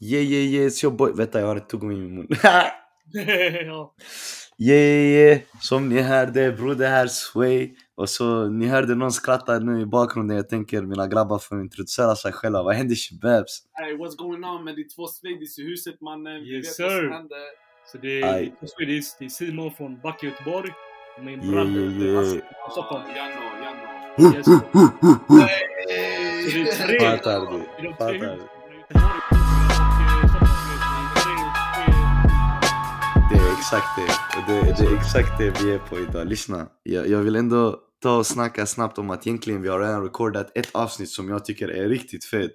Yeah yeah yeah, it's your boy. Vänta jag har ett tuggummi i min mun. ja. yeah yeah yeah, som ni hörde, broder här Sway. Och så ni hörde någon skratta nu i bakgrunden. Jag tänker mina grabbar får introducera sig själva. Vad händer shababs? Hey, what's going on med de två Swedish i huset mannen? Yes, vet sir. Så det är, på Swedish, det är Simon från Backa Göteborg. Och min Yeah bror yeah yeah. Ah, Stockholm. Janno, Janno. Yes. Så det är tre. Fattar du? I Fattar du? Exakt det. Och det, det är exakt det vi är på idag. Lyssna, jag, jag vill ändå ta och snacka snabbt om att egentligen vi har redan recordat ett avsnitt som jag tycker är riktigt fett.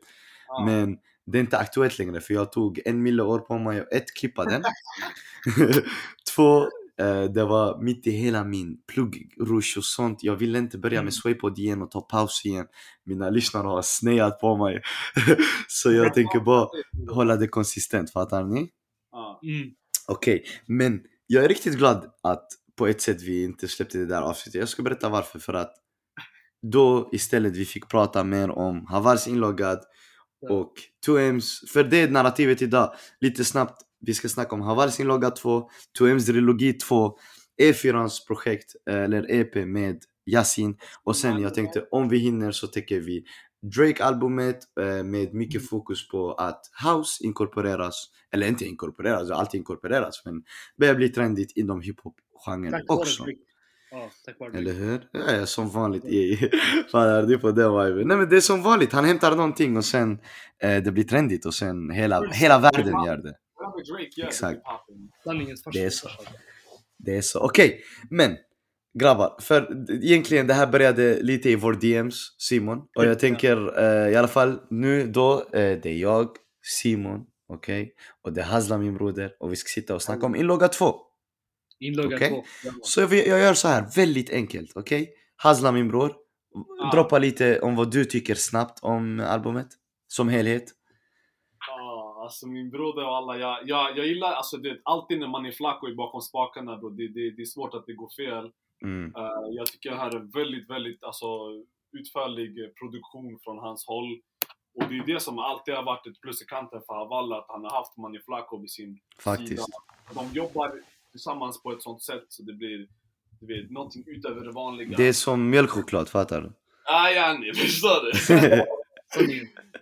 Ah. Men det är inte aktuellt längre för jag tog en mille år på mig och ett, klippa den. Två, eh, det var mitt i hela min pluggrush och sånt. Jag ville inte börja med Swaypod igen och ta paus igen. Mina lyssnare har snäat på mig. Så jag tänker bara hålla det konsistent, fattar ni? Ah. Mm. Okej, men jag är riktigt glad att på ett sätt vi inte släppte det där avsnittet. Jag ska berätta varför. För att då istället vi fick prata mer om Havars inloggad och 2M's. För det är narrativet idag. Lite snabbt, vi ska snacka om Havars inloggad 2, 2M's trilogi 2, E4ans projekt, eh, eller EP med Yasin. Och sen jag tänkte om vi hinner så täcker vi Drake-albumet eh, med mycket fokus på att house inkorporeras, eller inte inkorporeras, allt inkorporeras men börjar bli trendigt inom hiphop-genren också. Ja, Eller hur? Ja, som vanligt. Fan, är du på den viben? Nej men det är som vanligt, han hämtar någonting och sen eh, det blir trendigt och sen hela, hela världen gör det. Exakt. det är så. Det är så. Okej, men grabbar, för egentligen det här började lite i vår DMs, Simon. Och jag tänker eh, i alla fall nu då, eh, det är jag, Simon, okej? Och det är Hazla min broder och vi ska sitta och snacka om inlogga 2. Inloggad Okej. två. Ja. Så jag, jag gör så här, väldigt enkelt, okej? Hazla min bror, Ja. droppa lite om vad du tycker snabbt om albumet, som helhet. Alltså min broder och alla, jag, jag, jag gillar, alltså det, alltid när man är flack och är bakom spakarna bro, det, det, det är svårt att det går fel. Mm. Eh, jag tycker det här är väldigt, väldigt alltså, utförlig eh, produktion från hans håll. Och det är det som alltid har varit ett plus i kanten för Havala, att han har haft Mani Flacco vid sin Faktiskt. sida. De jobbar tillsammans på ett sånt sätt så det blir du vet, någonting utöver det vanliga. Det är som mjölkchoklad, fattar du? Ah, ja, ni förstår det.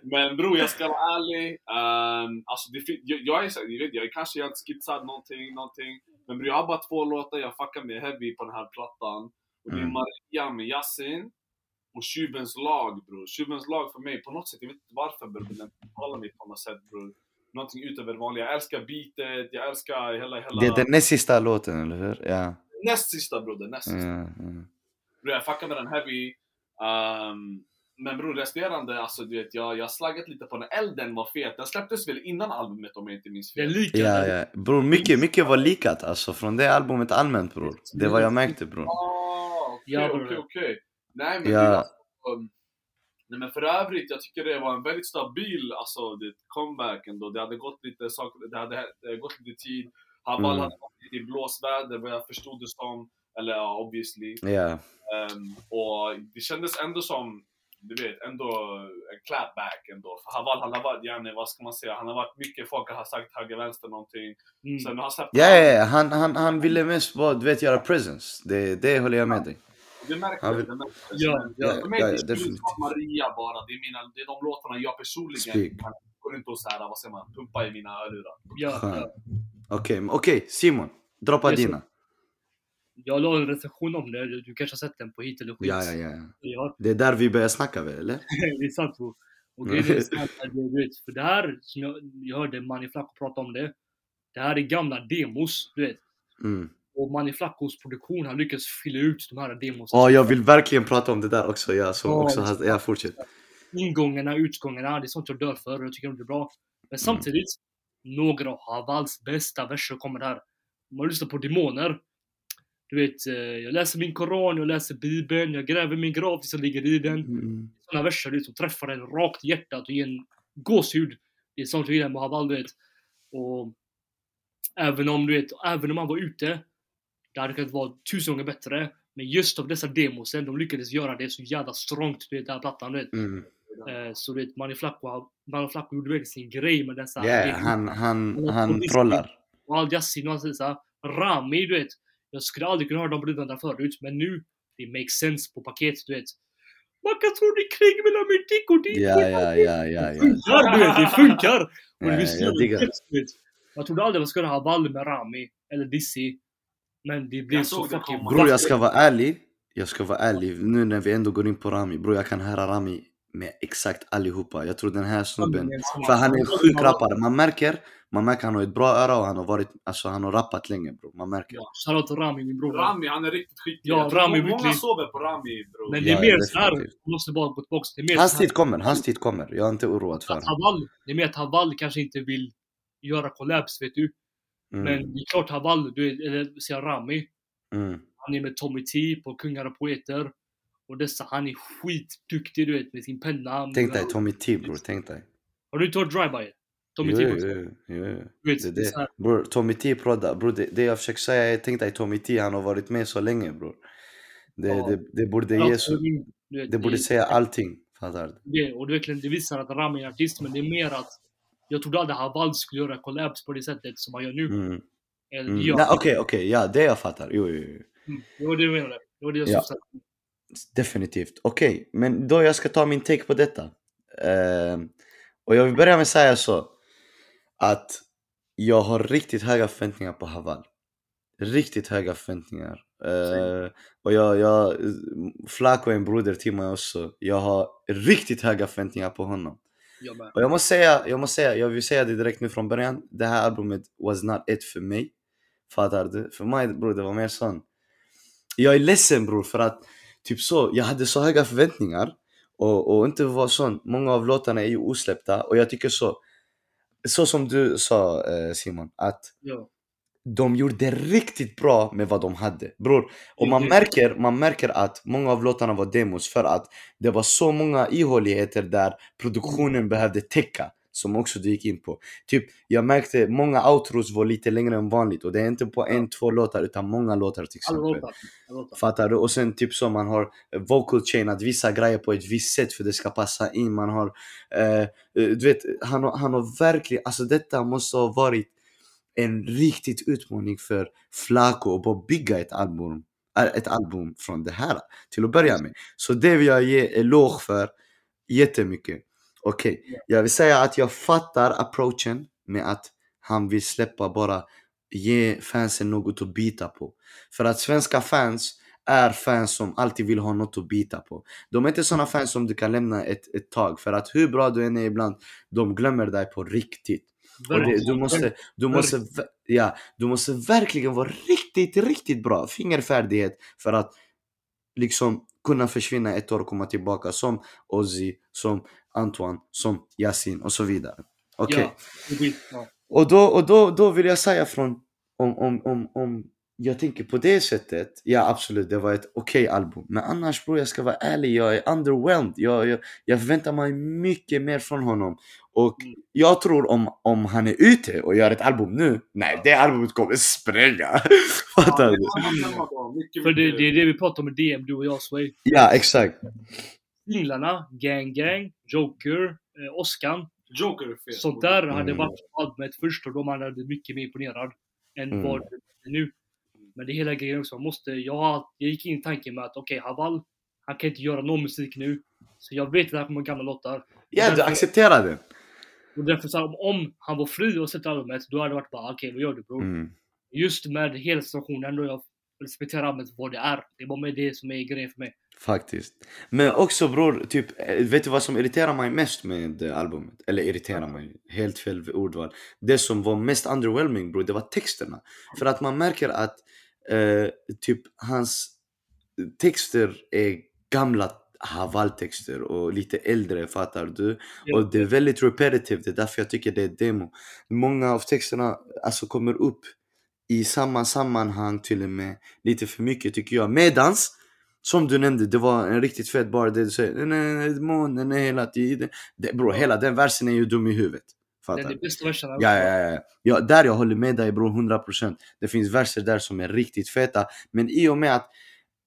Men bror, jag ska vara ärlig. Um, alltså det, jag, jag, är, jag, vet, jag är kanske helt skitsad någonting, någonting. Men bror, jag har bara två låtar jag fuckar med heavy på den här plattan. Och det är Mm. Maria med Yasin och Tjuvens lag bror. Tjuvens lag för mig, på något sätt, jag vet inte varför bror, men den talar mig på något sätt bror. Någonting utöver det vanliga. Jag älskar beatet, jag älskar hela, hela... Det är den näst sista låten, eller hur? Ja. Näst sista broder, näst sista. ja, ja. Bror jag fuckar med den heavy. Um, men bror resterande, alltså du vet jag, jag slaggat lite på den. Elden var fet. Den släpptes väl innan albumet om jag inte minns fel. lika. Ja, ja. Bror, mycket, mycket var likat alltså från det albumet allmänt bror. Det var jag märkte bror. Ah, okej okej okej. Nej men Ja. alltså, um, Nej men för övrigt, jag tycker det var en väldigt stabil alltså, det, comeback ändå. Det hade gått lite, saker, det hade, det hade gått lite tid. Haval Mm. hade varit i blåsväder vad jag förstod det som. Eller ja, obviously. Ja, Ehm, och det kändes ändå som, du vet, ändå en clapback ändå. För Haval, han har varit, yani, vad ska man säga, han har varit mycket, folk har sagt höger, vänster någonting. Mm. Sen har han släppt ja, ja. Han, han, han ville mest bara, du vet, göra presence. Det, det håller jag med dig. Det märktes. Han vill- det märktes. Ja, ja, för mig, ja, det ja, är definitivt. Definitivt. Maria bara. Det är, mina, det är de låtarna jag personligen Speak. kan gå runt och så här, vad säger man, pumpa i mina hörlurar. Ja, ja. Okej, men okej. Simon. Droppa Yes, dina. Jag la en recension om det. Du, kanske har sett den på Hit eller Skit. Ja, ja, ja. ja. Det är där vi börjar snacka väl, eller? det är sant bror. Och grejen är vet, för det här som jag, jag hörde Manny Flacco prata om det. Det här är gamla demos, du vet. Mm. Och Manny Flaccos produktion har lyckats fylla ut de här demos. Ja, jag vill verkligen prata om det där också. Ja, så Ja, också. just Ja, fortsätt. Ingångarna, utgångarna, det är sånt jag dör för och jag tycker de är bra. Men samtidigt, några av Havals bästa verser kommer här. Om man lyssnar på demoner. Du vet, eh, jag läser min koran, jag läser bibeln, jag gräver min grav tills jag ligger i den. Mm. Sådana verser du som träffar en rakt i hjärtat och ger en gåshud. Det är sånt med Haval, du vet. Och även om, du vet, även om han var ute, det hade kunnat vara tusen gånger bättre. Men just av dessa demosen, de lyckades göra det så jävla strongt, du vet, den här plattan, du vet. Mm. Eh, så du vet, Mani Flacco, Mani Flacco gjorde verkligen sin grej med dessa. Det- han, han, han visst, trollar. Och Al Yassin och allt sådär. Rami, du vet. Jag skulle aldrig kunna höra de bröderna där förut, men nu, det makes sense på paket, du vet. Man kan tro det är krig mellan min dick och din Ja, ja, ja, ja, ja. funkar, du vet, det funkar! Och det Ja, jag diggar. Jag trodde aldrig man skulle ha Wall med Rami, eller Dissi. Men det blev så det fucking. Bror jag ska vara ärlig. Jag ska vara ärlig. Nu när vi ändå går in på Rami. Bror jag kan höra Rami med exakt allihopa. Jag tror den här snubben. För han är en sjuk rappare. Man märker, man märker han har ett bra öra och han har varit, alltså han har rappat länge bror. Man märker. Ja, shoutout till Rami, min bror. Rami, han är riktigt skicklig. Ja, Rami, Många verkligen. sover på Rami bror. Men det Ja, är mer ja, såhär, definitivt. man måste bara gå tillbaka. Det är mer Hans tid kommer, hans tid kommer. Jag är inte oroad för att honom. Det är mer att Haval kanske inte vill göra collabs, vet du. Mm, Men det är klart Haval, du eller säger Rami, mm. han är med Tommy T på Kungar och Poeter. Och dessa, han är skitduktig du vet med sin penna. Tänk dig Tommy T bror, tänk dig. Har du inte hört Dryby? Tommy Jo, T jo, vet, Det, det det. Bror, Tommy T. Bror, det, det jag försöker säga är, tänk dig Tommy T, han har varit med så länge bror. Det, Ja. det, det borde ja, ge så, du vet, det borde säga allting. Fattar du? det, och det, verkligen, det visar att Rami är en artist, men det är mer att jag trodde aldrig Haval skulle göra collabs på det sättet som han gör nu. Mm. Eller, Mm. Okej, okej, ja det jag fattar. Jo, jo, jo. mm, det var det jag menade. Det var det jag Ja. på. Definitivt. Okej, men då jag ska ta min take på detta. Ehm, och jag vill börja med att säga så. Att jag har riktigt höga förväntningar på Haval. Riktigt höga förväntningar. Uh, och jag, jag, Flaco är en broder till mig också. Jag har riktigt höga förväntningar på honom. Jag. Och jag måste säga, jag måste säga, jag vill säga det direkt nu från början. Det här albumet was not it för mig. Fattar du? För mig bror, det var mer sån. Jag är ledsen bror för att typ så, jag hade så höga förväntningar. Och, och inte var sån, många av låtarna är ju osläppta och jag tycker så. Så som du sa eh, Simon, att Ja. de gjorde riktigt bra med vad de hade. Bror, och man märker, man märker att många av låtarna var demos för att det var så många ihåligheter där produktionen behövde täcka. Som också du gick in på. Typ, jag märkte många outros var lite längre än vanligt och det är inte på en, två låtar utan många låtar till exempel. låtar. alla låtar. Fattar du? Och sen typ så man har eh, vocal chainat vissa grejer på ett visst sätt för det ska passa in. Man har, eh, eh, du vet, han, har- han har verkligen, alltså detta måste ha varit en riktigt utmaning för Flaco att bara bygga ett album, äh, ett album från det här till att börja med. Så det vill jag ge eloge för jättemycket. Okej, jag vill säga att jag fattar approachen med att han vill släppa bara ge fansen något att bita på. För att svenska fans är fans som alltid vill ha något att bita på. De är inte såna fans som du kan lämna ett, ett tag. För att hur bra du än är ibland, de glömmer dig på riktigt. Det, du, måste, du, måste, ja, du måste verkligen vara riktigt, riktigt bra fingerfärdighet för att liksom kunna försvinna ett år och komma tillbaka som Ozzy, som Antoine, som Yasin och så vidare. Okej. Blir- ja. Och, då, och då, då vill jag säga från, om, om, om, om jag tänker på det sättet, ja absolut det var ett okej album. Men annars bror jag ska vara ärlig, jag är underwhelmed. Jag, jag, jag förväntar mig mycket mer från honom. Och Mm. jag tror om, om han är ute och gör ett album nu, nej det albumet kommer spränga. Fattar du? För det, det är det vi pratar om med DM, du och jag Sway. Ja exakt. Singlarna, Gang Gang, Joker, eh, Oscan. Joker fel. Sånt där hade Mm. varit albumet först och då man hade mycket mer imponerad än Mm. vad det är nu. Men det hela grejen också, man måste, jag, jag gick in i tanken med att okej, Haval, han kan inte göra någon musik nu. Så jag vet att det här kommer gamla låtar. Ja du accepterar det. Och därför så här, om, han var fri och släppte albumet, då hade det varit bara okej, vad gör du bror? Mm. Just med hela situationen, då jag respekterar albumet för vad det är. Det är bara med det som är grejen för mig. Faktiskt. Men också bror, typ, eh, vet du vad som irriterar mig mest med eh, albumet? Eller irriterar mig, helt fel ordval. Det som var mest underwhelming bror, det var texterna. För att man märker att eh, typ hans texter är gamla Haval-texter och lite äldre, fattar du? Och det är väldigt repetitive, det är därför jag tycker det är demo. Många av texterna alltså kommer upp i samma sammanhang till och med lite för mycket tycker jag. Medans, som du nämnde, det var en riktigt fet bar där du säger "Nej, nej, månen är hela tiden. Det, bro, hela den versen är ju dum i huvudet. Fattar är du? bästa versen. Ja, ja, ja, ja. Där jag håller med dig bror, 100%. Det finns verser där som är riktigt feta. Men i och med att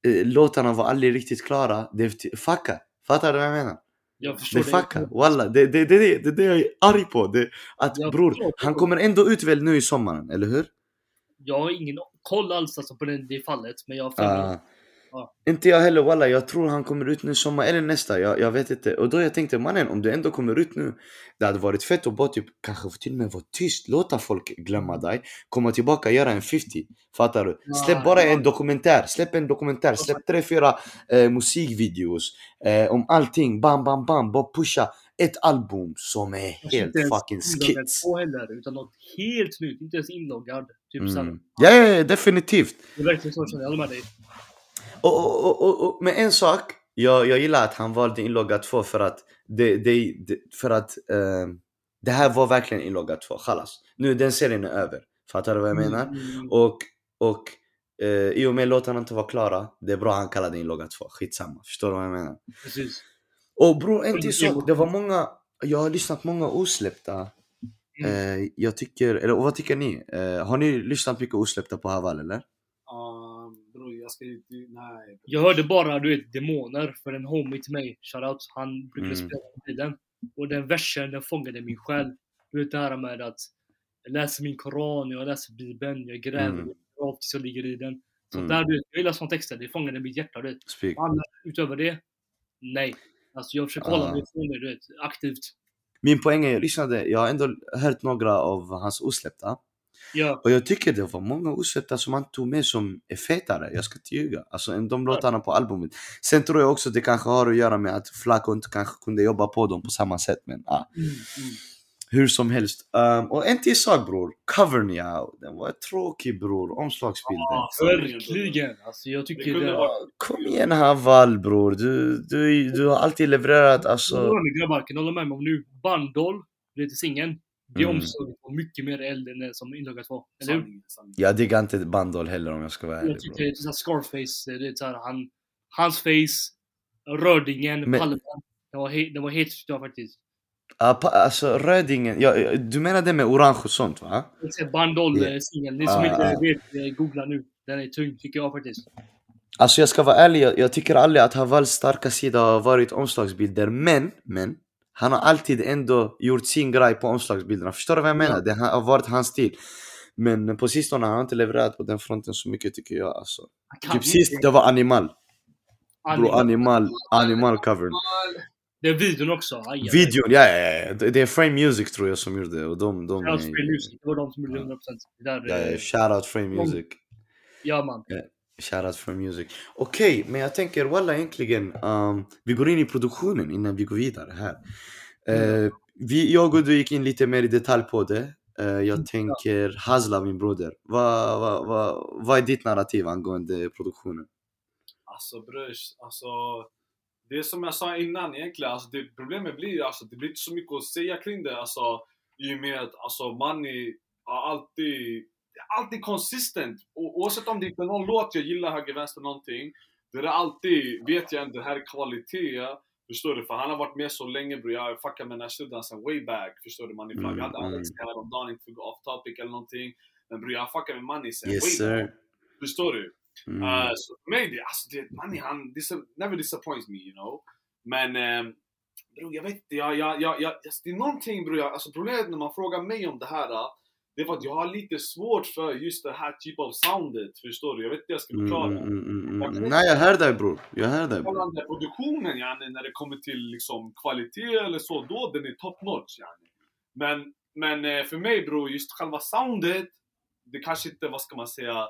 eh, låtarna var aldrig riktigt klara, det fucka. Fattar du vad jag menar? Jag förstår Det fuckar, walla. Det är det, det, det, det, det jag är arg på. Det, att Jag bror, han kommer ändå ut väl nu i sommaren, eller hur? Jag har ingen koll alls alltså på det, det fallet, men jag har mig- Ah. Ja. Inte jag heller walla, jag tror han kommer ut nu sommar eller nästa, jag, jag vet inte. Och då jag tänkte mannen, om du ändå kommer ut nu, det hade varit fett att bara typ kanske till och med vara tyst, låta folk glömma dig, komma tillbaka göra en 50. Fattar du? Ja, Släpp bara ja. en dokumentär, släpp en dokumentär, släpp tre, fyra eh, musikvideos eh, om allting, bam, bam, bam, bara pusha ett album som är helt fucking skits. heller, utan något helt nytt. Inte ens inloggad. Typ. Mm. Ja, ja, ja, definitivt. Det är verkligen så, jag håller med dig. Och, och, och, och, med en sak, jag, jag gillar att han valde inlogga 2 för att det, det, för att eh, det här var verkligen inlogga 2, chalas. Nu den serien är över. Fattar du vad jag menar? Mm. Och, och eh, i och med låtarna inte var klara, det är bra han kallade inlogga 2, skitsamma. Förstår du vad jag menar? Precis. Och bror, en till sak, det var många, jag har lyssnat många osläppta. Mm. Eh, jag tycker, eller vad tycker ni? Eh, har ni lyssnat mycket osläppta på Haval eller? Bror, jag ska inte... Nej. Jag hörde bara du vet demoner för en homie till mig, shoutout, han brukade Mm. spela på tiden. Och den versen den fångade min själ. Du vet det här med att jag läser min koran, jag läser bibeln, jag gräver Mm. tills jag ligger i den. Så Mm. där du vet, jag gillar såna texter, det fångade mitt hjärta du vet. Speak. Annars utöver det, nej. Alltså jag försöker hålla mig ifrån det du vet, aktivt. Min poäng är, jag lyssnade, jag har ändå hört några av hans osläppta. Ja, Och jag tycker det var många osläppta som han tog med som är fetare, jag ska inte ljuga. Alltså än de låtarna på albumet. Sen tror jag också det kanske har att göra med att Flaco inte kanske kunde jobba på dem på samma sätt men ah, mm, mm. Hur som helst. Um, och en till sak bror, covern ja, den var tråkig bror, omslagsbilden. Ah, verkligen. Alltså jag tycker Det det... vara- Kom igen Haval bror, du, du, du har alltid levererat alltså. Grabbar, kan hålla med mig om nu? Bandol, du vet singeln. Det Mm. omslaget var mycket mer eld än det som inloggat var. Eller hur? Jag diggar inte Bandol heller om jag ska vara ärlig Jag tycker det är såhär Scarface, det är såhär han, hans face, Rödingen, Men- Palmen. Det var, he, det var helt jag faktiskt. Alltså Rödingen, ja, ja, du menar det med orange och sånt va? Jag ser Bandol Ja. yeah. singeln, ni som inte vet, eh, googla nu. Den är tung tycker jag faktiskt. Alltså jag ska vara ärlig, jag, jag tycker aldrig att Havals starka sida har varit omslagsbilder, men, men han har alltid ändå gjort sin grej på omslagsbilderna. Förstår du vad jag menar? Det har varit hans stil. Men på sistone har han inte levererat på den fronten så mycket tycker jag alltså. Typ sist det var Animal. Bro, Animal. Animal, Animal covern. Det är videon också. Aj. Videon, ja, ja, ja. Det är Frame Music tror jag som gjorde det och de, de Free är... Music, det var de som gjorde 100%. Det där, Ja, eh, ja, shoutout Frame Music. ja man. Shoutout Frame Music. Okej, men jag tänker walla egentligen, um, vi går in i produktionen innan vi går vidare här. Eh, vi, jag och du gick in lite mer i detalj på det. Eh, jag tänker Hazla, min broder. Vad vad vad vad är ditt narrativ angående produktionen? Alltså brors, alltså det är som jag sa innan egentligen, alltså det, problemet blir alltså det blir inte så mycket att säga kring det alltså i och med att alltså Money har alltid, alltid consistent och oavsett om det inte är någon låt jag gillar höger, vänster någonting det är alltid, vet jag inte, det här är kvalitet Förstår du? För han har varit med så länge bror, jag fuckar med den här sen way back Förstår du? Money Mm, jag hade mm. Alex häromdagen, inte för off topic eller någonting Men bror jag fuckar med Money sen Yes way back. Förstår du? Mm. Uh, så för mig, det, alltså, det, man, han dis- never disappoints me, you know. Men um, bror, jag vet inte, jag, jag, jag, jag, alltså, det är någonting bror, jag, alltså problemet när man frågar mig om det här, uh, det är för att jag har lite svårt för just det här typen av soundet, förstår du? Jag vet inte hur jag ska Mm, förklara. mm, mm, mm, mm. Nej jag hör dig bror, jag hör dig bror. Produktionen yani, när det kommer till liksom, kvalitet eller så, då den är top notch yani. Men, men eh, för mig bror, just själva soundet, det kanske inte, vad ska man säga,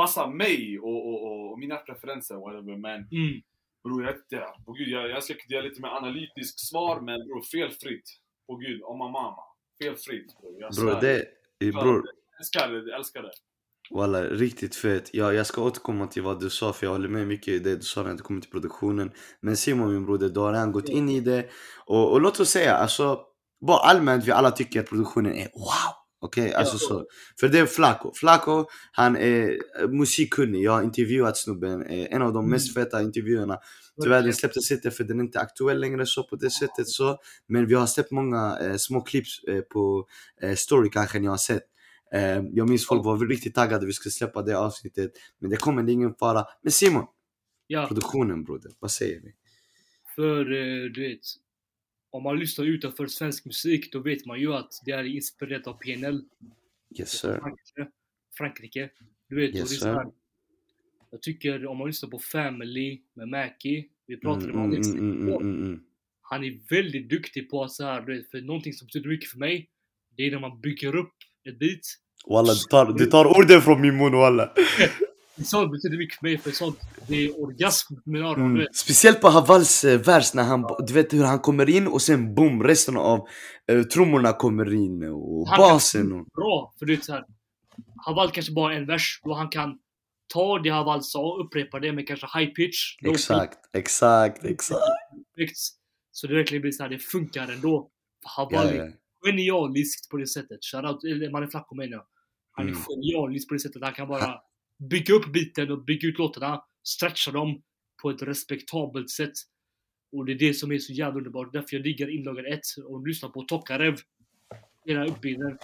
passar mig och, och, och, och mina preferenser whatever. Men Mm. bror, jag inte. På gud, jag, jag ska ge lite mer analytisk svar, men bror, felfritt. På gud, om mamma. Felfritt bror. Jag Bror det, bror Jag älskar det, jag älskar det. Walla, riktigt fett. Ja, jag ska återkomma till vad du sa för jag håller med mycket i det du sa när det kommer till produktionen. Men Simon min broder, du har redan gått in i det. Och, och låt oss säga, alltså, bara allmänt vi alla tycker att produktionen är wow! Okej, alltså så. För det är Flaco. Flaco, han är eh, musikkunnig. Jag har intervjuat snubben, eh, en av de mest feta intervjuerna. Tyvärr den släpptes inte för den är inte aktuell längre så på det sättet så. Men vi har släppt många eh, små clips eh, på eh, story kanske ni har sett. Eh, jag minns folk var riktigt taggade vi skulle släppa det avsnittet. Men det kommer, det är ingen fara. Men Simon, Ja, produktionen broder, vad säger vi? för eh, du vet, om man lyssnar utanför svensk musik, då vet man ju att det är inspirerat av PNL. Yes sir. Frankrike. Frankrike. Du vet, Yes, sir. Jag tycker om man lyssnar på Family med Mackie, vi Mm, pratade mm, om Alex mm, mm, mm, mm. Han är väldigt duktig på att så här, du vet, för någonting som betyder mycket för mig, det är när man bygger upp ett beat. Walla, du tar, du tar orden från min mun walla. Sånt betyder mycket för mig, för sånt, det är orgasm på mina öron. Mm. Speciellt på Havals eh, vers när han, du vet hur han kommer in och sen boom, resten av eh, trummorna kommer in och Han basen och... Bra, för det är så här. Haval kanske bara en vers, då han kan ta det Haval sa, upprepa det med kanske high pitch, low pitch, Exakt, exakt, exakt. Så det verkligen blir så här, det funkar ändå. Haval ja. är genialiskt på det sättet. Shoutout, eller man är Flacco menar jag. Han är Mm. genialisk på det sättet. Han kan bara bygga upp biten och bygga ut låtarna, stretcha dem på ett respektabelt sätt. Och det är det som är så jävla underbart. Därför jag diggar inlagan 1 och lyssnar på Tokarev. Era uppbyggnader.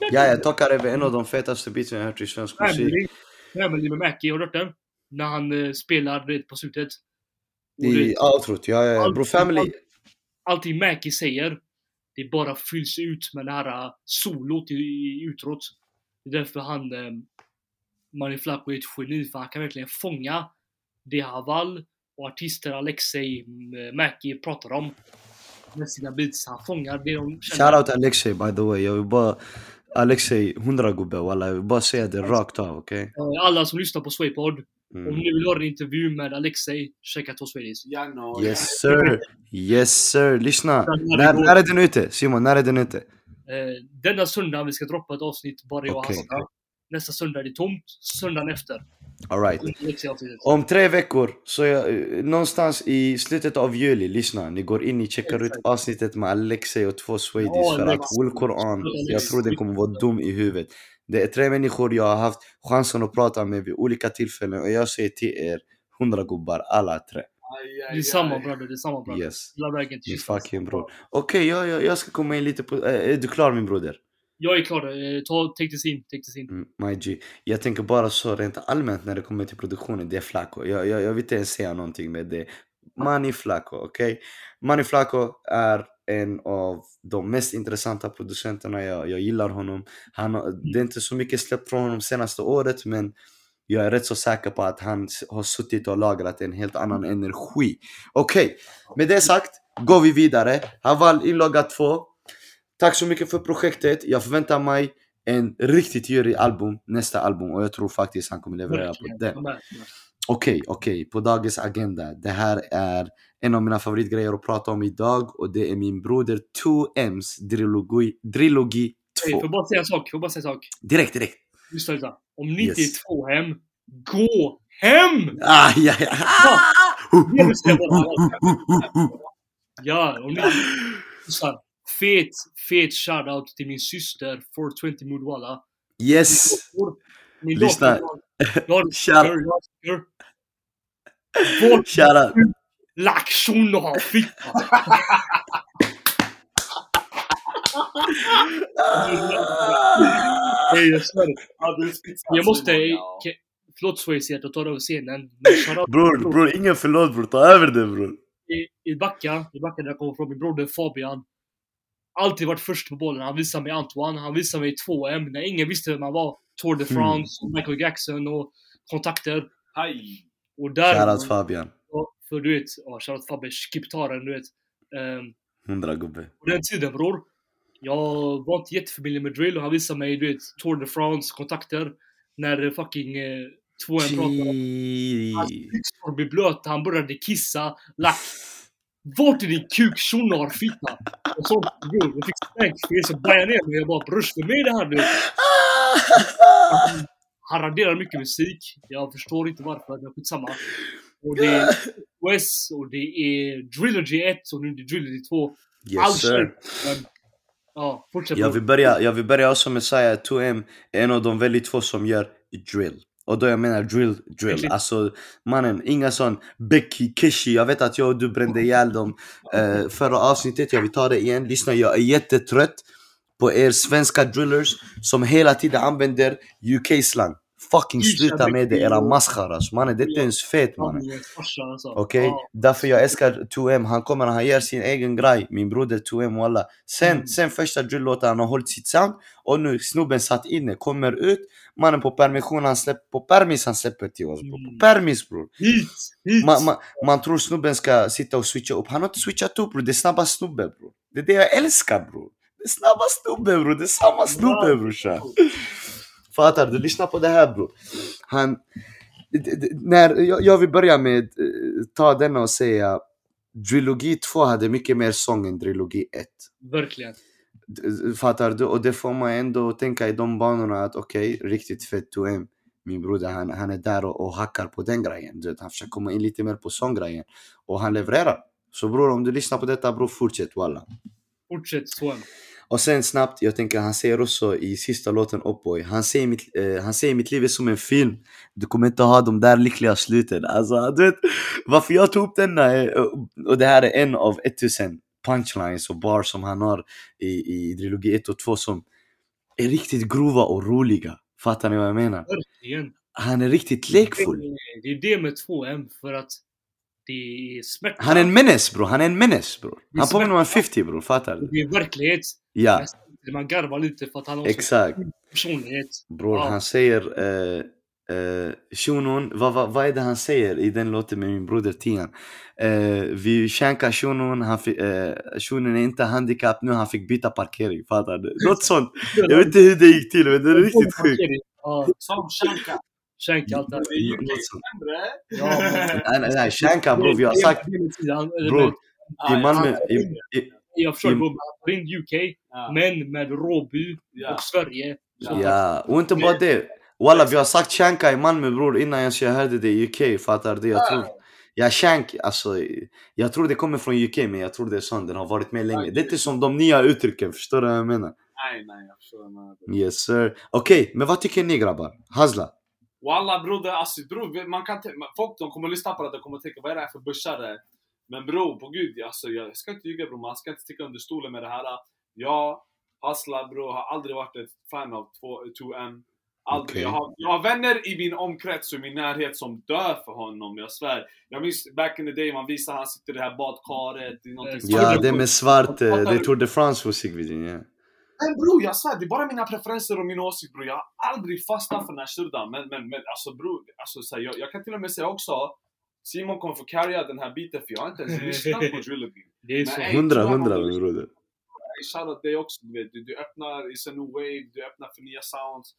Ja, jag tackar är en av de fetaste beatsen jag hört i svensk musik. Family. Med Mackie, har du hört den? När han eh, spelar det på slutet. I outrot, ja, ja, ja. Bro, family. allting Mackie säger, det bara fylls ut med det här eh, solot i, i utrot. Det är därför han, Manny Flacco är ett geni, för han kan verkligen fånga det Haval och artister Alexei Mackie pratar om med sina beats. Han fångar det de Shoutout Alexei by the way, jag vill bara... Alexei, 100 gubbe walla, jag vill bara säga det rakt av, okej? Eh, Alla som lyssnar på Swaypod, om Mm. ni vill höra en intervju med Alexei, checka två Swedish. Yes sir, yes sir. Lyssna. När, när är den ute? Simon, när är den ute? Eh, denna söndag vi ska droppa ett avsnitt, bara jag och Okej. Hassan. Nästa söndag är det tomt. Söndagen efter. Alright. Alexei-avsnittet. Om tre veckor, så jag, eh, någonstans i slutet av juli, lyssna, ni går in, ni checkar ut avsnittet med Alexei och två Swedish Ja, för att. Will Alex. jag tror den kommer vara dum i huvudet. Det är tre människor jag har haft chansen att prata med vid olika tillfällen och jag säger till er, 100 gubbar, alla tre. Det är samma bröder, det är samma bröder. Yes. Hela vägen till fucking bror. Okej, jag, jag, jag ska komma in lite på... eh, Är du klar min broder? Jag är klar. Eh, ta, take this in, take this in. Mm, my G. Jag tänker bara så rent allmänt när det kommer till produktionen, det är Flaco. Jag, jag, jag vill inte ens säga någonting med det. Manny Flaco, okej? Manny Flaco är en av de mest intressanta producenterna, jag, jag gillar honom. Han, det är inte så mycket släppt från honom senaste året, men jag är rätt så säker på att han har suttit och lagrat en helt annan energi. Okej, med det sagt går vi vidare. Haval inlogga 2. Tack så mycket för projektet. Jag förväntar mig en riktigt djurig album, nästa album och jag tror faktiskt han kommer leverera på den. Okej, okej, på dagens agenda. Det här är en av mina favoritgrejer att prata om idag och det är min broder 2M's Drillogi, Drillogi Hey, 2. får bara säga en sak? Får bara säga en sak? Direkt, direkt. Lyssna, lyssna. Om ni inte Yes. är två hem, gå hem! Ah, ja, ja. Det bara- Ja, om ni... Fet, fet shoutout till min syster 420 Moodwalla. Yes! Min Lyssna. har har Shoutout! lack shuno fitta! Jag måste... Förlåt Swayze att jag tar över scenen. Bror, bror, ingen förlåt bror. Ta över det bror. i, i Backa, i Backa där jag kommer från, min broder Fabian. Alltid varit först på bollen. Han visade mig Antoine, han visade mig 2M när ingen visste vem han var. Tour de Mm. France, Michael Jackson och kontakter. Aj. Och där... Shoutout Fabian. För du vet, ja, shoutout Fabbe, skiptaren du vet. Um, 100 gubbe. på den tiden bror. Jag var inte jättefamilj med drill och han visade mig du vet, Tour de France, kontakter. När fucking eh, 2M pratade om Hans byxor blev blöta, han började kissa, lack. Vart är din kuk tjonar fitta? Och så, bror, jag fick det så bajade ner mig. Jag bara brors för mig det här nu. Han raderar mycket musik. Jag förstår inte varför, men skitsamma. Och det är OS och det är Drillogy 1 och nu är det Drillogy 2. All Yes sir. Men, ja, fortsätt Jag vill börja, jag vill börja också med att säga att 2M är en av de väldigt få som gör drill. Och då jag menar drill, drill. Alltså mannen, inga sån Becky, Kishi. Jag vet att jag och du brände ihjäl dem eh, förra avsnittet. Jag vill ta det igen. Lyssna, jag är jättetrött på er svenska drillers som hela tiden använder UK-slang. Fucking sluta med det, era maskaras mannen. Det är inte ens fet mannen. Alltså. Okej? Därför jag älskar 2M, han kommer han gör sin egen grej, min broder 2M walla. Sen, Mm. sen första drill-låten han har hållit sitt sound och nu snubben satt inne, kommer ut, mannen på permission han släpper, på permis han släpper till oss bror. På Mm. permis bror. Man, man, man tror snubben ska sitta och switcha upp, han har inte switchat upp bror, det är snabba snubben bror. Det är det jag älskar bror. Det är snabba snubben bror, det är samma snubbe brorsan. Fattar du? Lyssna på det här bror. Han... När, jag, jag vill börja med eh, ta denna och säga Drilogi 2 hade mycket mer sång än Drilogi 1. Verkligen. Fattar du? Och det får man ändå tänka i de banorna att okej, riktigt fett 2M. Min broder han, han är där och, och hackar på den grejen. Du vet, han försöker komma in lite mer på sånggrejen. Och han levererar. Så bror om du lyssnar på detta bror, fortsätt walla. Fortsätt så. Och sen snabbt, jag tänker han säger också i sista låten Upboy, han säger mitt, eh, han säger mitt liv är som en film. Du kommer inte ha de där lyckliga sluten. Alltså du vet, varför jag tog upp denna, är- och det här är en av 1000 punchlines och bars som han har i, i trilogi 1 och 2 som är riktigt grova och roliga. Fattar ni vad jag menar? Verkligen. Han är riktigt lekfull. Det är det med 2M för att det är smärta. Han är en menace bror, han är en menace bror. Han påminner om en smärta. 50 bror, fattar du? Det är verklighet. Ja, Man garvar lite för att han har exakt. personlighet. Bror, Ja. han säger eh, eh, shunon, vad, vad, vad är det han säger i den låten med min broder Tian? Eh, vi shankar shunon, han fick, eh, shunon är inte handikapp nu, han fick byta parkering, fattar du? Något sånt. Jag vet inte hur det gick till men det är riktigt sjukt. Som Shanka. Skänk allt det här. Det är ju sämre. Ja, Nej nej nej, shanka bror, vi har sagt bror, i Malmö, i, i, Jag förstår i- bror, man in UK, ja, men med Råby ja. och Sverige. Ja, och inte bara det. Walla vi har sagt shanka i Malmö bror innan ens jag hörde det i UK, fattar du? Jag tror Ja, shank, alltså, jag tror det kommer från UK men jag tror det är sånt, den har varit med länge. Det är inte som de nya uttrycken, förstår du vad jag menar? Nej, nej, jag förstår vad. Yes sir. Okej, men vad tycker ni grabbar? Hazla? Walla broder, alltså bror, man kan folk de kommer lyssna på det och kommer tänka vad är det här för börsare? Men bror, på gud, alltså, jag ska inte ljuga bror, man ska inte sticka under stolen med det här. Jag, Hasla bror, har aldrig varit ett fan av 2- 2M. Aldrig. Okej. Jag, har, jag har vänner i min omkrets och i min närhet som dör för honom, jag svär. Jag minns back in the day, man visar han sitter i det här badkaret, det är någonting Ja, det är med svart, eh, det är Tour de France musikvideon, ja. Men bror, jag svär, det är bara mina preferenser och min åsikt bror. Jag har aldrig fastnat för den här shurdan. Men, men, men alltså bror, alltså, så här, jag, jag kan till och med säga också Simon kommer få carrya den här biten för jag har inte ens lyssnat på Drillaby. Det är så. Hundra, hundra min broder. Shoutout dig också, du vet. Du, du öppnar i a new wave, du öppnar för nya sounds.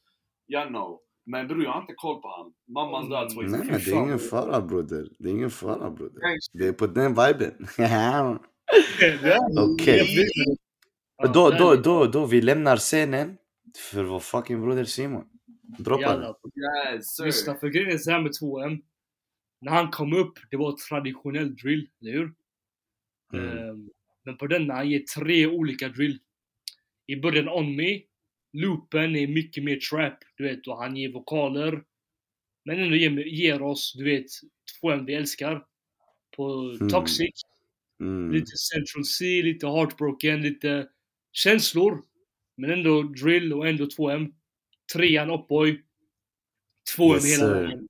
Jag know. Men bror, jag har inte koll på han. Mammas död Mm. Nej, det är ingen fara broder. Det är ingen fara broder. Det är på den viben. Okej. Ja, Då, då, då, då, vi lämnar scenen för vår fucking broder Simon. Droppa det. Lyssna, för grejen är så här med 2M. När han kom upp, det var traditionell drill, eller hur? Mm. Ehm, Men på denna, han ger tre olika drill. I början On Me, loopen är mycket mer trap, du vet, och han ger vokaler. Men ändå ger, ger oss, du vet, 2M vi älskar. På Mm. Toxic, Mm. lite Central C, lite Heartbroken, lite känslor. Men ändå drill och ändå 2M. Trean Upboy. 2M Yes, hela vägen.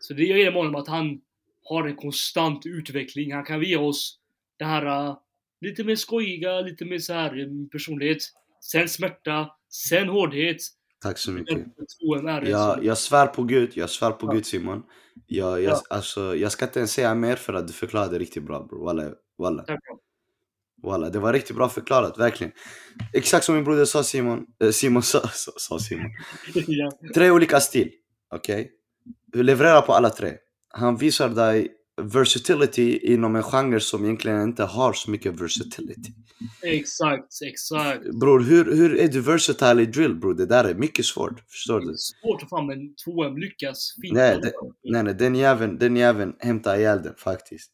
Så det jag ger honom att han har en konstant utveckling. Han kan ge oss det här uh, lite mer skojiga, lite mer så här um, personlighet. Sen smärta, sen hårdhet. Tack så mycket. 2M är det Jag, jag svär på Gud, jag svär på Ja. Gud Simon. Jag, jag, Ja. alltså, jag ska inte ens säga mer för att du förklarade riktigt bra bror. Walla, walla. Tack. Walla, det var riktigt bra förklarat, verkligen. Exakt som min broder sa Simon, eh, Simon sa, sa, sa Simon. ja. Tre olika stil, okej? Du levererar på alla tre. Han visar dig versatility inom en genre som egentligen inte har så mycket versatility. Exakt, exakt. Bror, hur, hur är du versatile i drill bror? Det där är mycket svårt, förstår Det du? är svårt att fan men 2M lyckas fint. Nej, det- Nej nej, den jäveln, den jäveln hämtar ihjäl den faktiskt.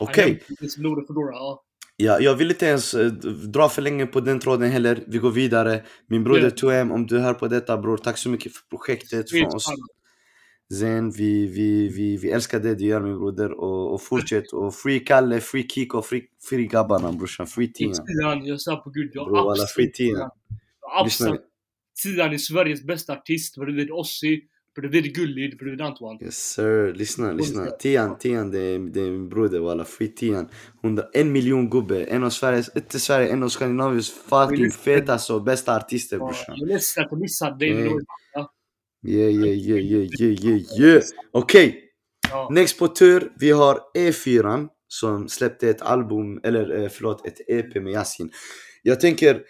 Okej, Foodora, ja. ja, jag vill inte ens eh, dra för länge på den tråden heller. Vi går vidare. Min broder Ja. 2M, om du hör på detta bror, tack så mycket för projektet från oss. Zen, vi, vi, vi, vi älskar det du gör min broder och, och fortsätt och free Kalle, free Kiko, free, free grabbarna brorsan, free Tina. Jag svär på gud. Jag Bro, alla free Tina. Tian är Sveriges bästa artist. Bredvid Ossi, För det blir Gulli, det blir Antoine. Yes sir, lyssna, lyssna. Tian, Tian det är, det är min broder walla, skit Tian. Hundra, en miljon gubbe, en av Sveriges, inte Sverige, en av Skandinaviens fucking fetaste och bästa artister brorsan. Jag är ledsen att jag missade dig. då- Yeah yeah yeah yeah yeah yeah yeah. Okej, Ja. next på tur, vi har E4 som släppte ett album, eller eh, förlåt, ett EP med Yasin. Jag tänker,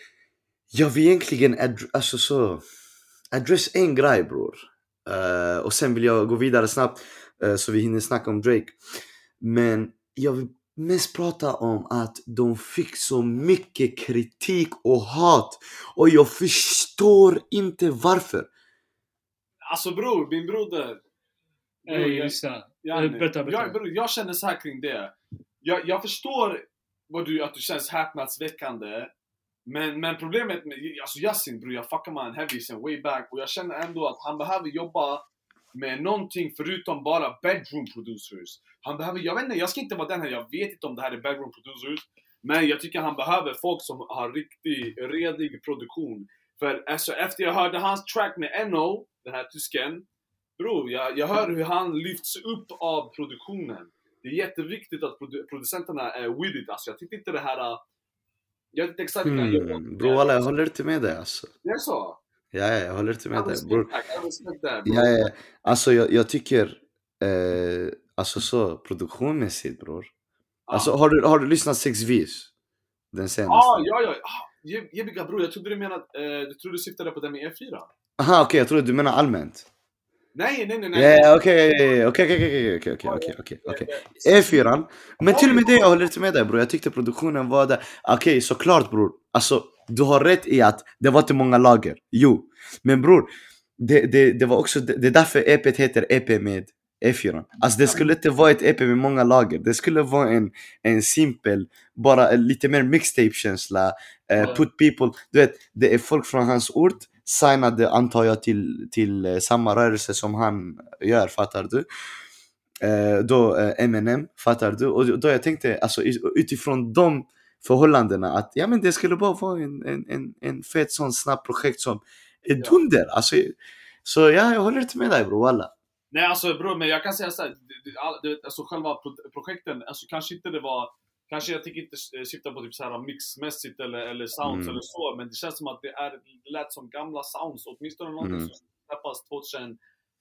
jag vill egentligen alltså så, address en grej bror. Eh, och sen vill jag gå vidare snabbt eh, så vi hinner snacka om Drake. Men jag vill mest prata om att de fick så mycket kritik och hat. Och jag förstår inte varför. Alltså bror, min broder. Bror, Ey, jag- Eh, berätta, berätta. Jag, bror, jag känner så här kring det. Jag, jag förstår vad du, att du känns häpnadsväckande. Men, men problemet med alltså Yasin bror, jag fuckar med heavy sen way back och jag känner ändå att han behöver jobba med någonting förutom bara bedroom producers. Han behöver, jag vet inte, jag ska inte vara den här, jag vet inte om det här är bedroom producers. Men jag tycker han behöver folk som har riktig, redig produktion. För alltså, efter jag hörde hans track med NO, den här tysken. Bror, jag, jag hör hur han lyfts upp av produktionen. Det är jätteviktigt att produ- producenterna är with it. Alltså, jag tyckte inte det här... Jag vet inte exakt vad jag gör. Bro walla jag håller inte med dig alltså. Det är så? Ja, ja, jag håller inte med Jag dig bror. jag. Ja, ja. Alltså jag, jag tycker, eh, alltså så produktionmässigt bror. Alltså har du, har du lyssnat Sex Vis? Den senaste? Ah, ja, ja. Ah, Je- Jebiga bror, jag trodde du menade, eh, du trodde du syftade på den med E4? Aha okej, jag trodde du menar allmänt. Nej, nej, nej. Okej, okej, okej, okej, okej, okej, okej. E4. Men till och med det, jag håller inte med dig bror. Jag tyckte produktionen var där. Okej, okay, såklart bror. Alltså, du har rätt i att det var inte många lager. Jo. Men bror, det, det, det var också, det, det är därför EPet heter EP med E4. Alltså det skulle inte vara ett EP med många lager. Det skulle vara en, en simpel, bara lite mer mixtape-känsla. Uh, put people, du vet, det är folk från hans ort signade antar jag till, till eh, samma rörelse som han gör, fattar du? Eh, då eh, Eminem, fattar du? Och då jag tänkte, alltså utifrån de förhållandena att ja men det skulle bara vara en, en, en, en fet sån snabb projekt som är Ja. dunder. Alltså, så ja, jag håller inte med dig bror walla. Nej alltså bror, men jag kan säga såhär, alltså själva pro- projekten, alltså kanske inte det var Kanske jag tänker inte eh, syfta på typ så här mixmässigt eller, eller sounds Mm. eller så, men det känns som att det är det lät som gamla sounds, åtminstone någonting Mm. som släppas 2000,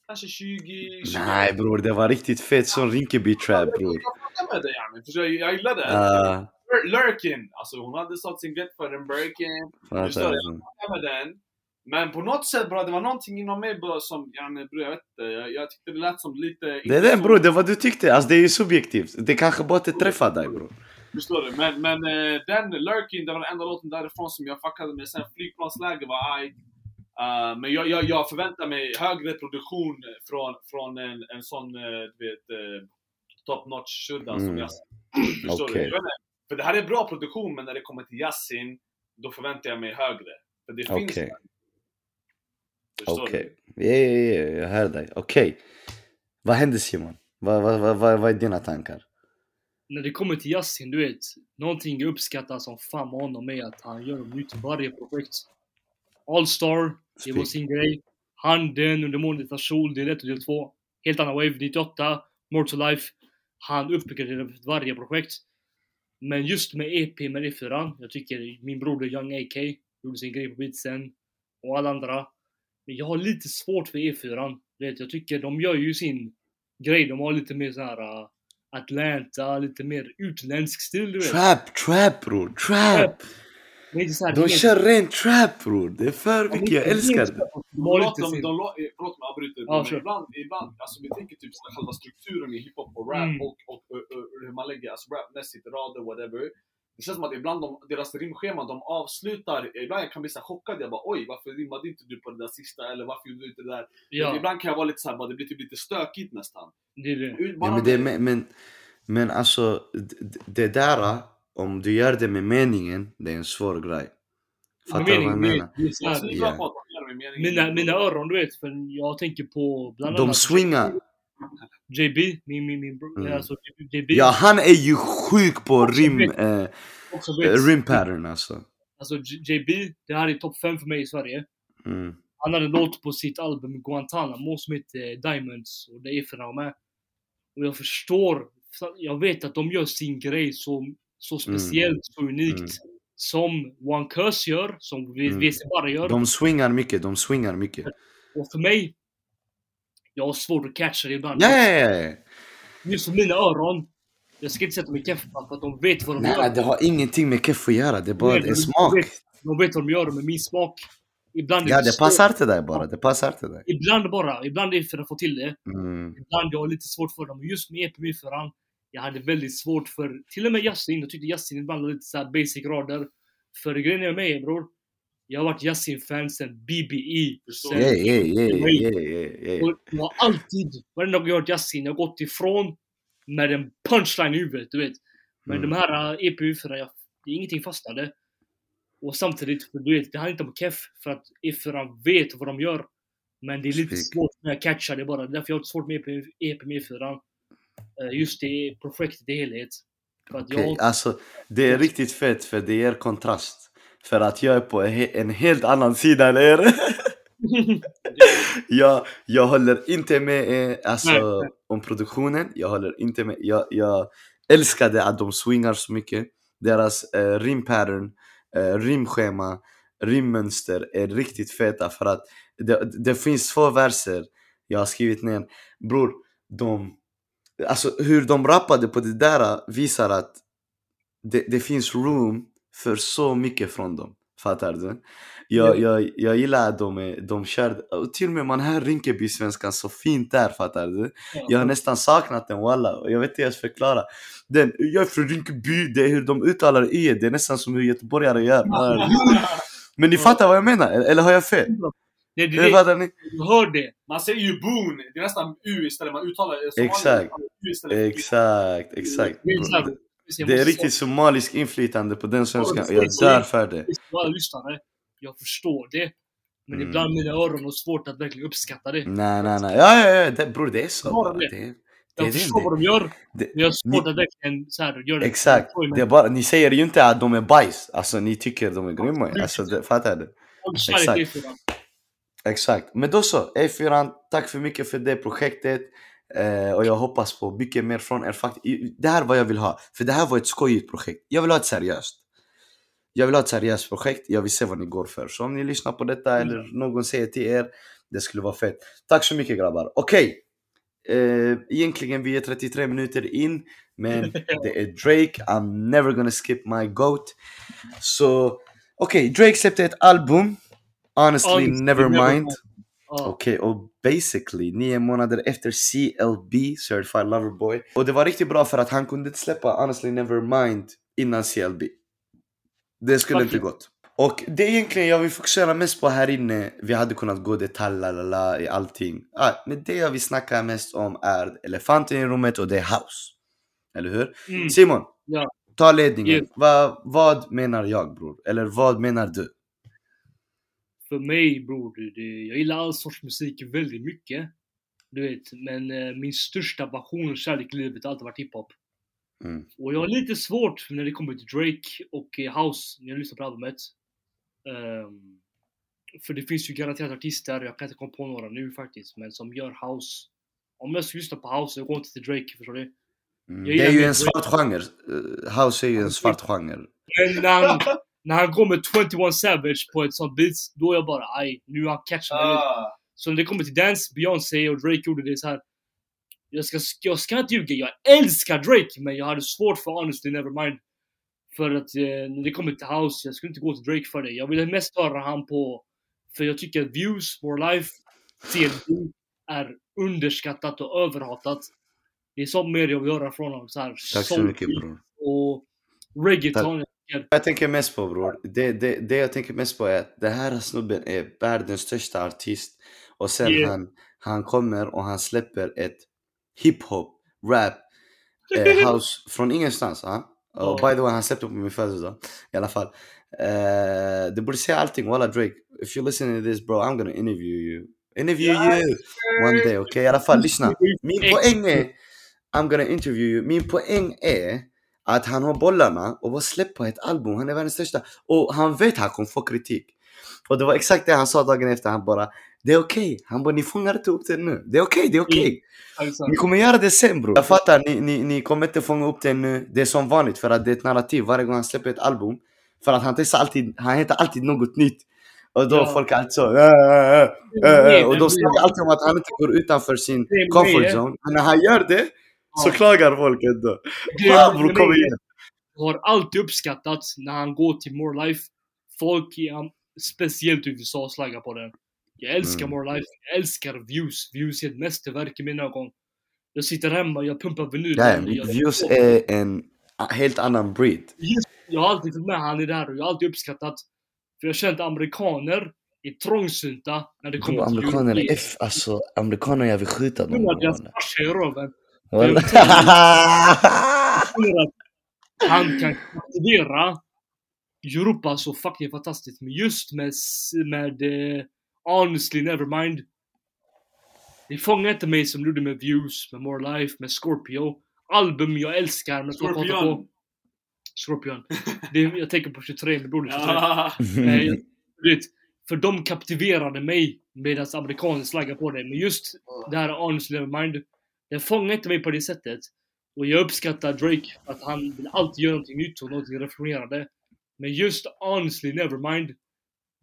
kanske 20, 20 Nej bror, det var riktigt fet sån Rinkeby trap bror. Jag fattar med det yani, för jag, jag gillar det. Uh, Lur- Lurkin, alltså hon hade sålt sin gött för en Birkin, Förstår fattar du? du? jag med den. Men på något sätt bra, det var någonting inom mig bara som, yani, bror jag vet inte, jag, jag tyckte det lät som lite... Det är det bror, det var du tyckte. Alltså det är ju subjektivt. Det kanske bara inte träffar dig bror. Förstår du? Men, men eh, den, Lurkin, det var den enda låten därifrån som jag fuckade med. Sen flygplansläge var aj. Uh, men jag, jag, jag förväntar mig högre produktion från, från en, en sån, eh, du vet, top notch shudda som Mm. Yasin. Förstår Okej. du? För det här är bra produktion, men när det kommer till Yasin, då förväntar jag mig högre. För det finns där. Förstår Okej. Ja, ja, ja, jag hör dig. Okej. Vad hände Simon? Vad, vad, vad, vad, vad är dina tankar? När det kommer till Yasin, du vet. Någonting jag uppskattar som fan med honom är att han gör nytt till varje projekt. All-star, det var sin grej. Handen under molnet av sol, del 1 och del 2. Helt annan wave, 98. More to life. Han uppgraderade för varje projekt. Men just med EP med E4, jag tycker min broder Young AK gjorde sin grej på beatsen. Och alla andra. Men jag har lite svårt för E4. Du vet, jag tycker de gör ju sin grej. De har lite mer så här uh, Atlanta, lite mer utländsk stil du vet. Trap, trap bror, trap! Så här De kör rent trap bror. Det är för mycket, jag älskar det. Eh, förlåt om jag avbryter, Ja, men ibland, ibland, alltså vi tänker typ själva strukturen i hiphop och rap Mm. och, och, och, och hur man lägger, alltså rapmässigt, rader, whatever. Det känns som att ibland de, deras rimschema, de avslutar, ibland jag kan bli så chockad, jag bara oj, varför rimmade inte du på det där sista? Eller varför gjorde du inte det där? Ja, Ibland kan jag vara lite såhär, det blir typ lite stökigt nästan. det är det. Bara Ja, men, det är, med- me- men, men alltså, det där, om du gör det med meningen, det är en svår grej. Fattar du vad jag menar? Mina, mina öron du vet, för jag tänker på bland De annat swingar. JB, min, min, min bro, Mm. alltså JB. Ja, han är ju sjuk på rim, eh, vet, rim pattern alltså. Alltså JB, det här är topp 5 för mig i Sverige. Mm. Han hade en låt på sitt album Guantanamo som heter Diamonds och det är för med. Och jag förstår, jag vet att de gör sin grej så, så speciellt, så unikt. Mm. Som One Curse gör, som Mm. WC bara gör. De swingar mycket, de swingar mycket. Och för mig, jag har svårt att catcha det ibland. Ja. Just för mina öron, jag ska inte sätta mig i keffa för att de vet vad de Nej, gör. nej, det har ingenting med keff att göra. Det är bara Nej, det är de smak. vet- De vet vad de gör med min smak. Ibland Ja, det svårt. passar till dig bara. Det passar till dig. Ibland bara, ibland är det för att få till det. Mm. Ibland jag har lite svårt för dem. Just med EP förran, jag hade väldigt svårt för, till och med Yasin, jag tyckte Yasin ibland var lite så här basic rader. För grejen är med mig bror, jag har varit Yasin-fan sen BBE. Sen, Yeah, yeah, yeah, yeah, yeah, yeah. och jag har alltid, varenda gång jag har hört Yasin, jag har gått ifrån med en punchline i huvudet, du vet. Men Mm. de här uh, EP förra, jag, det är ingenting fastnade. Och samtidigt, för du vet, det handlar inte om keff, för att E4 vet vad de gör. Men det är lite Speak. svårt med att catcha det bara. Det är därför jag har svårt med EP, EP med E4. Eh, Just det projektet i helhet. För att Okej, jag... alltså det är riktigt fett för det ger kontrast. För att jag är på en he- en helt annan sida än er. jag, jag håller inte med er, alltså, om produktionen. Jag håller inte med. Jag, jag älskade att de swingar så mycket. Deras eh, rimpattern, eh, rimschema, rimmönster är riktigt feta för att det, det finns två verser jag har skrivit ner. Bror, de... Alltså hur de rappade på det där visar att det, det finns room för så mycket från dem. Fattar du? Jag, jag, jag gillar att de, är, de kör, och till och med man hör Rinkeby-svenskan så fint där, fattar du? Jag har nästan saknat den walla, jag vet inte ens förklara. Den, jag är från Rinkeby, det är hur de uttalar y, det är nästan som hur göteborgare gör. Men ni fattar vad jag menar, eller har jag fel? Det, det, fattar ni? jag hör det. Man säger ju boon, det är nästan u istället, man uttalar det som Exakt. Exakt, exakt. Det är, Det riktigt somalisk inflytande på den svenskan jag det- dör för det. alla lyssnare, jag förstår det. Men Mm. ibland mina öron har svårt att verkligen uppskatta det. Nej, nej, nej. Ja, ja, ja. Det, bror, det är så. Det. Det, det, Jag är förstår det. vad de gör, det, men jag har svårt Ni- att verkligen så här, göra det. Exakt. Det är bara, ni säger ju inte att de är bajs. Alltså ni tycker de är grymma. Alltså, det, fattar du? Exakt. till E4. Exakt. Men då så, E4, tack för mycket för det projektet. Eh, och jag hoppas på mycket mer från er. Det här är vad jag vill ha. För det här var ett skojigt projekt. Jag vill ha ett seriöst. Jag vill ha ett seriöst projekt. Jag vill se vad ni går för. Så om ni lyssnar på detta eller någon säger till er, det skulle vara fett. Tack så mycket grabbar. Okej. Eh, egentligen vi är 33 minuter in. Men det är Drake. I'm never gonna skip my goat. Så okej, Drake släppte ett album. Honestly, Honestly, never never mind. Mind. Okej, och basically nio månader efter CLB, Certified Lover Boy. Och det var riktigt bra för att han kunde inte släppa Honestly Nevermind innan CLB. Det skulle inte Faktiskt. gått. Och det är egentligen jag vill fokusera mest på här inne. Vi hade kunnat gå detalj i allting. Ah, men det jag vill snacka mest om är elefanten i rummet och det är house. Eller hur? Mm. Simon, Ja. ta ledningen. Yes. Va, vad menar jag bror? Eller vad menar du? För mig bror, det, jag gillar all sorts musik väldigt mycket. Du vet, men eh, min största passion och kärlek i livet har alltid varit hiphop. Mm. Och jag har lite svårt när det kommer till Drake och eh, House, när jag lyssnar på albumet. Ehm, för det finns ju garanterat artister, jag kan inte komma på några nu faktiskt, men som gör House. Om jag ska lyssna på House, jag går inte till Drake, förstår du? Mm. Det är ju en Drake. svart genre. Eh, House är ju en svart genre. Men när han går med 21 Savage på ett sånt beat, då är jag bara aj, nu har han catchat mig. Ah, Så när det kommer till dance, Beyoncé och Drake gjorde det så här. Jag ska, jag ska inte ljuga, jag älskar Drake men jag hade svårt för Honestly Nevermind. För att eh, när det kommer till house, jag skulle inte gå till Drake för det. Jag ville mest höra han på, för jag tycker att Views, More Life, CLB är underskattat och överhatat. Det är sånt mer jag vill höra från honom. Så här, Tack så mycket bror. Och reggaeton. Jag tänker mest på bror, det, det, det jag tänker mest på är att den här snubben är världens största artist och sen Yeah. han, han kommer och han släpper ett hiphop, rap, eh, house från ingenstans. Ha? Och by the way, han släppte på min födelsedag i alla fall. Eh, det borde säga allting, walla Drake. If you're listening to this bro, I'm gonna interview you. Interview Yes, you one day, okej? I alla fall, lyssna. Min poäng är, I'm gonna interview you. Min poäng är att han har bollarna och bara släppa ett album. Han är världens största. Och han vet att han kommer få kritik. Och det var exakt det han sa dagen efter, han bara Det är okej, han bara ni fångar inte upp det nu, det är okej, det är okej. Exakt. Ni kommer göra det sen bror. Jag fattar, ni, ni, ni kommer inte fånga upp det nu, det är som vanligt för att det är ett narrativ. Varje gång han släpper ett album För att han testar alltid, han heter alltid något nytt. Och då Ja. folk alltid så äh, äh, äh, äh, och det- snackar alltid om att han inte går utanför sin comfort zone. Men när han gör det så Ja. klagar folk ändå det- kom igen Jag har alltid uppskattat när han går till More Life. Folk, i, am- speciellt i USA, slaggar på den. Jag älskar Mm. More Life. Jag älskar Views. Views är ett mästerverk i mina ögon. Jag sitter hemma, jag pumpar vinyl. Ja, jag, Views är en helt annan breed jag har alltid följt med han i det här och jag har alltid uppskattat. För jag har känt amerikaner är trångsynta när det kommer till amerikaner är. F, alltså amerikaner jag vill skjuta dem Tror att deras farsa är röven. Att han kan aktivera Europa så fucking fantastiskt. Men just med, med uh, Honestly Nevermind. Det fångar inte mig som gjorde med Views, med More Life, med Scorpio. Album jag älskar men som jag Scorpion. på. Scorpion. Det är, jag tänker på 23, med Broder 23. Ja. Nej, jag- vet, för de kaptiverade mig medan amerikaner slaggar på det. Men just det här Honestly Nevermind, den fångar inte mig på det sättet. Och jag uppskattar Drake att han vill alltid göra någonting nytt och någonting reformerande. Men just Honestly Nevermind,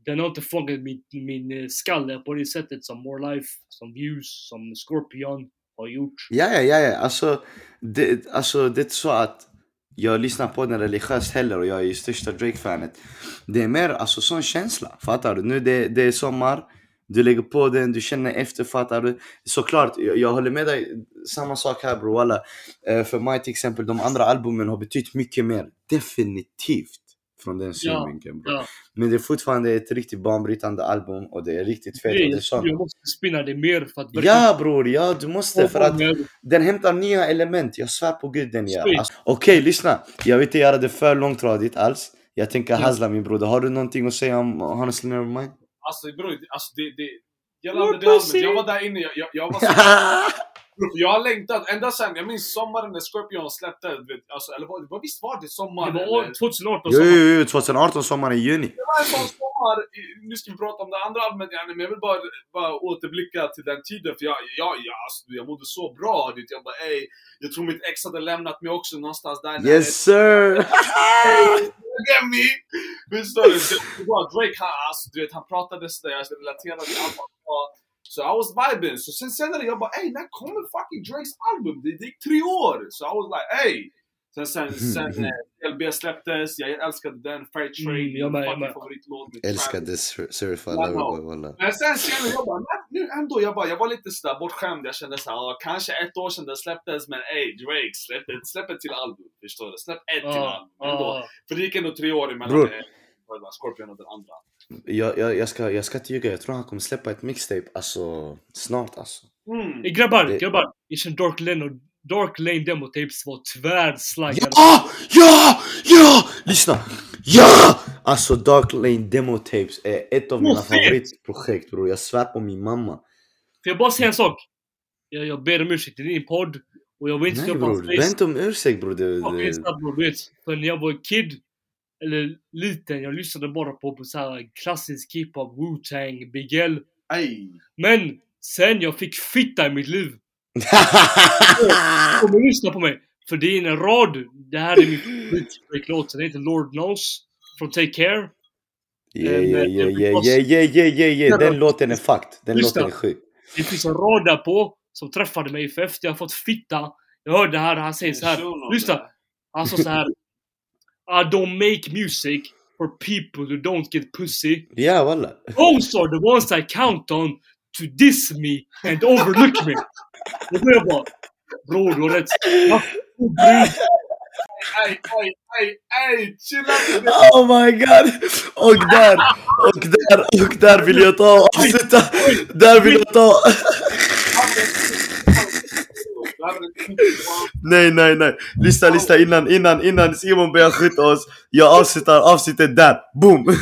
den har inte fångat min, min eh, skalle på det sättet som More Life, som Views, som Scorpion har gjort. Ja, ja, ja, ja. Alltså, det, alltså det är inte så att jag lyssnar på den religiöst heller och jag är ju största Drake-fanet. Det är mer alltså sån känsla, fattar du? Nu det, det är sommar, du lägger på den, du känner efter, fattar du? Såklart, jag, jag håller med dig, samma sak här bror walla. Eh, För mig till exempel, de andra albumen har betytt mycket mer, definitivt. Från den synvinkeln bror. Ja, Men det är fortfarande ett riktigt banbrytande album och det är riktigt fett. och jag, måste spinna det mer för att Ja bror, ja du måste för att den hämtar nya element, jag svär på gud den gör. Alltså, Okej lyssna, jag vill inte göra det för långtradigt alls. Jag tänker Ja. Hazla min broder, har du någonting att säga om Honestly Nevermind? Alltså bror, alltså det, det det albumet, pussy. jag var där inne, jag, jag, jag var så Jag har längtat ända sen, jag minns sommaren när Scorpion släppte, vet, alltså, eller vad, vad- visst var det sommar? Det var år 2018 jo, sommar. jo, jo, 2018 sommar i juni. Det var en sån sommar, nu ska vi prata om det andra albumet men jag vill bara, bara återblicka till den tiden för jag, jag, jag, alltså, jag mådde så bra. vet. Jag bara ey, jag tror mitt ex hade lämnat mig också någonstans där. Yes sir! Get me! Förstår du? Det var Drake, han, alltså, du vet, han pratade sådär, jag relaterade till allt han sa. Så I was vibing. Så sen senare jag bara ey, när kommer fucking Drakes album? Det, det gick tre år! Så I was like ey! Sen, sen, sen eh, LB släpptes, jag älskade den, Fair Trade, Mm, jag med, fucking favoritlåt. Älskade Cer- Certified Ja, Lover ja. Boy walla. Men sen senare jag bara, nu ändå, jag bara, jag var lite sådär bortskämd. Jag kände såhär, kanske ett år sedan det släpptes, men ey, Drake, släpp ett, släpp ett till album. Förstår du? Släpp ett till album. Ändå. För det gick ändå tre år emellan Scorpion och den andra. Jag, jag, jag, ska, jag ska inte ljuga, jag tror han kommer släppa ett mixtape alltså snart alltså. Mm. Eh, Grabbar, Det- grabbar. Jag känner Dark Lane och Dark Lane Demo Tapes var tvärslaggade. Ja! Ja! Ja! Lyssna! Ja! Alltså Dark Lane Demo Tapes är ett av mina favoritprojekt bror, jag svär på min mamma. Får jag bara säga en sak? Jag, jag ber om ursäkt i din podd. Och jag vill inte Nej bror, be inte om ursäkt bror. Det, det, det är bror, vet. För när jag var kid, eller liten, jag lyssnade bara på, på så här klassisk hiphop, Wu-Tang, Big L. Aj. Men sen jag fick fitta i mitt liv. Kom och lyssna på mig. För det är en rad. Det här är min favoritlåt. Den heter Lord Knows från Take Care. Den låten är fucked. Den lyssna. låten är sjuk. Det finns en rad där på som träffade mig i FF. jag har fått fitta. Jag hörde det här, han säger så här. Lyssna! Han sa så här. I don't make music for people who don't get pussy. Ja walla. Those are the ones I count on to diss me and overlook me. Och då jag bara, bror du har rätt. Ey, ey, ey, ey! Chilla! Oh my god! Och där, och där, och där vill jag ta och avsluta. Där vill jag ta. Nej, nej, nej. Lyssna, lyssna innan, innan, innan Simon börjar skjuta oss. Jag avslutar avsnittet där. Boom!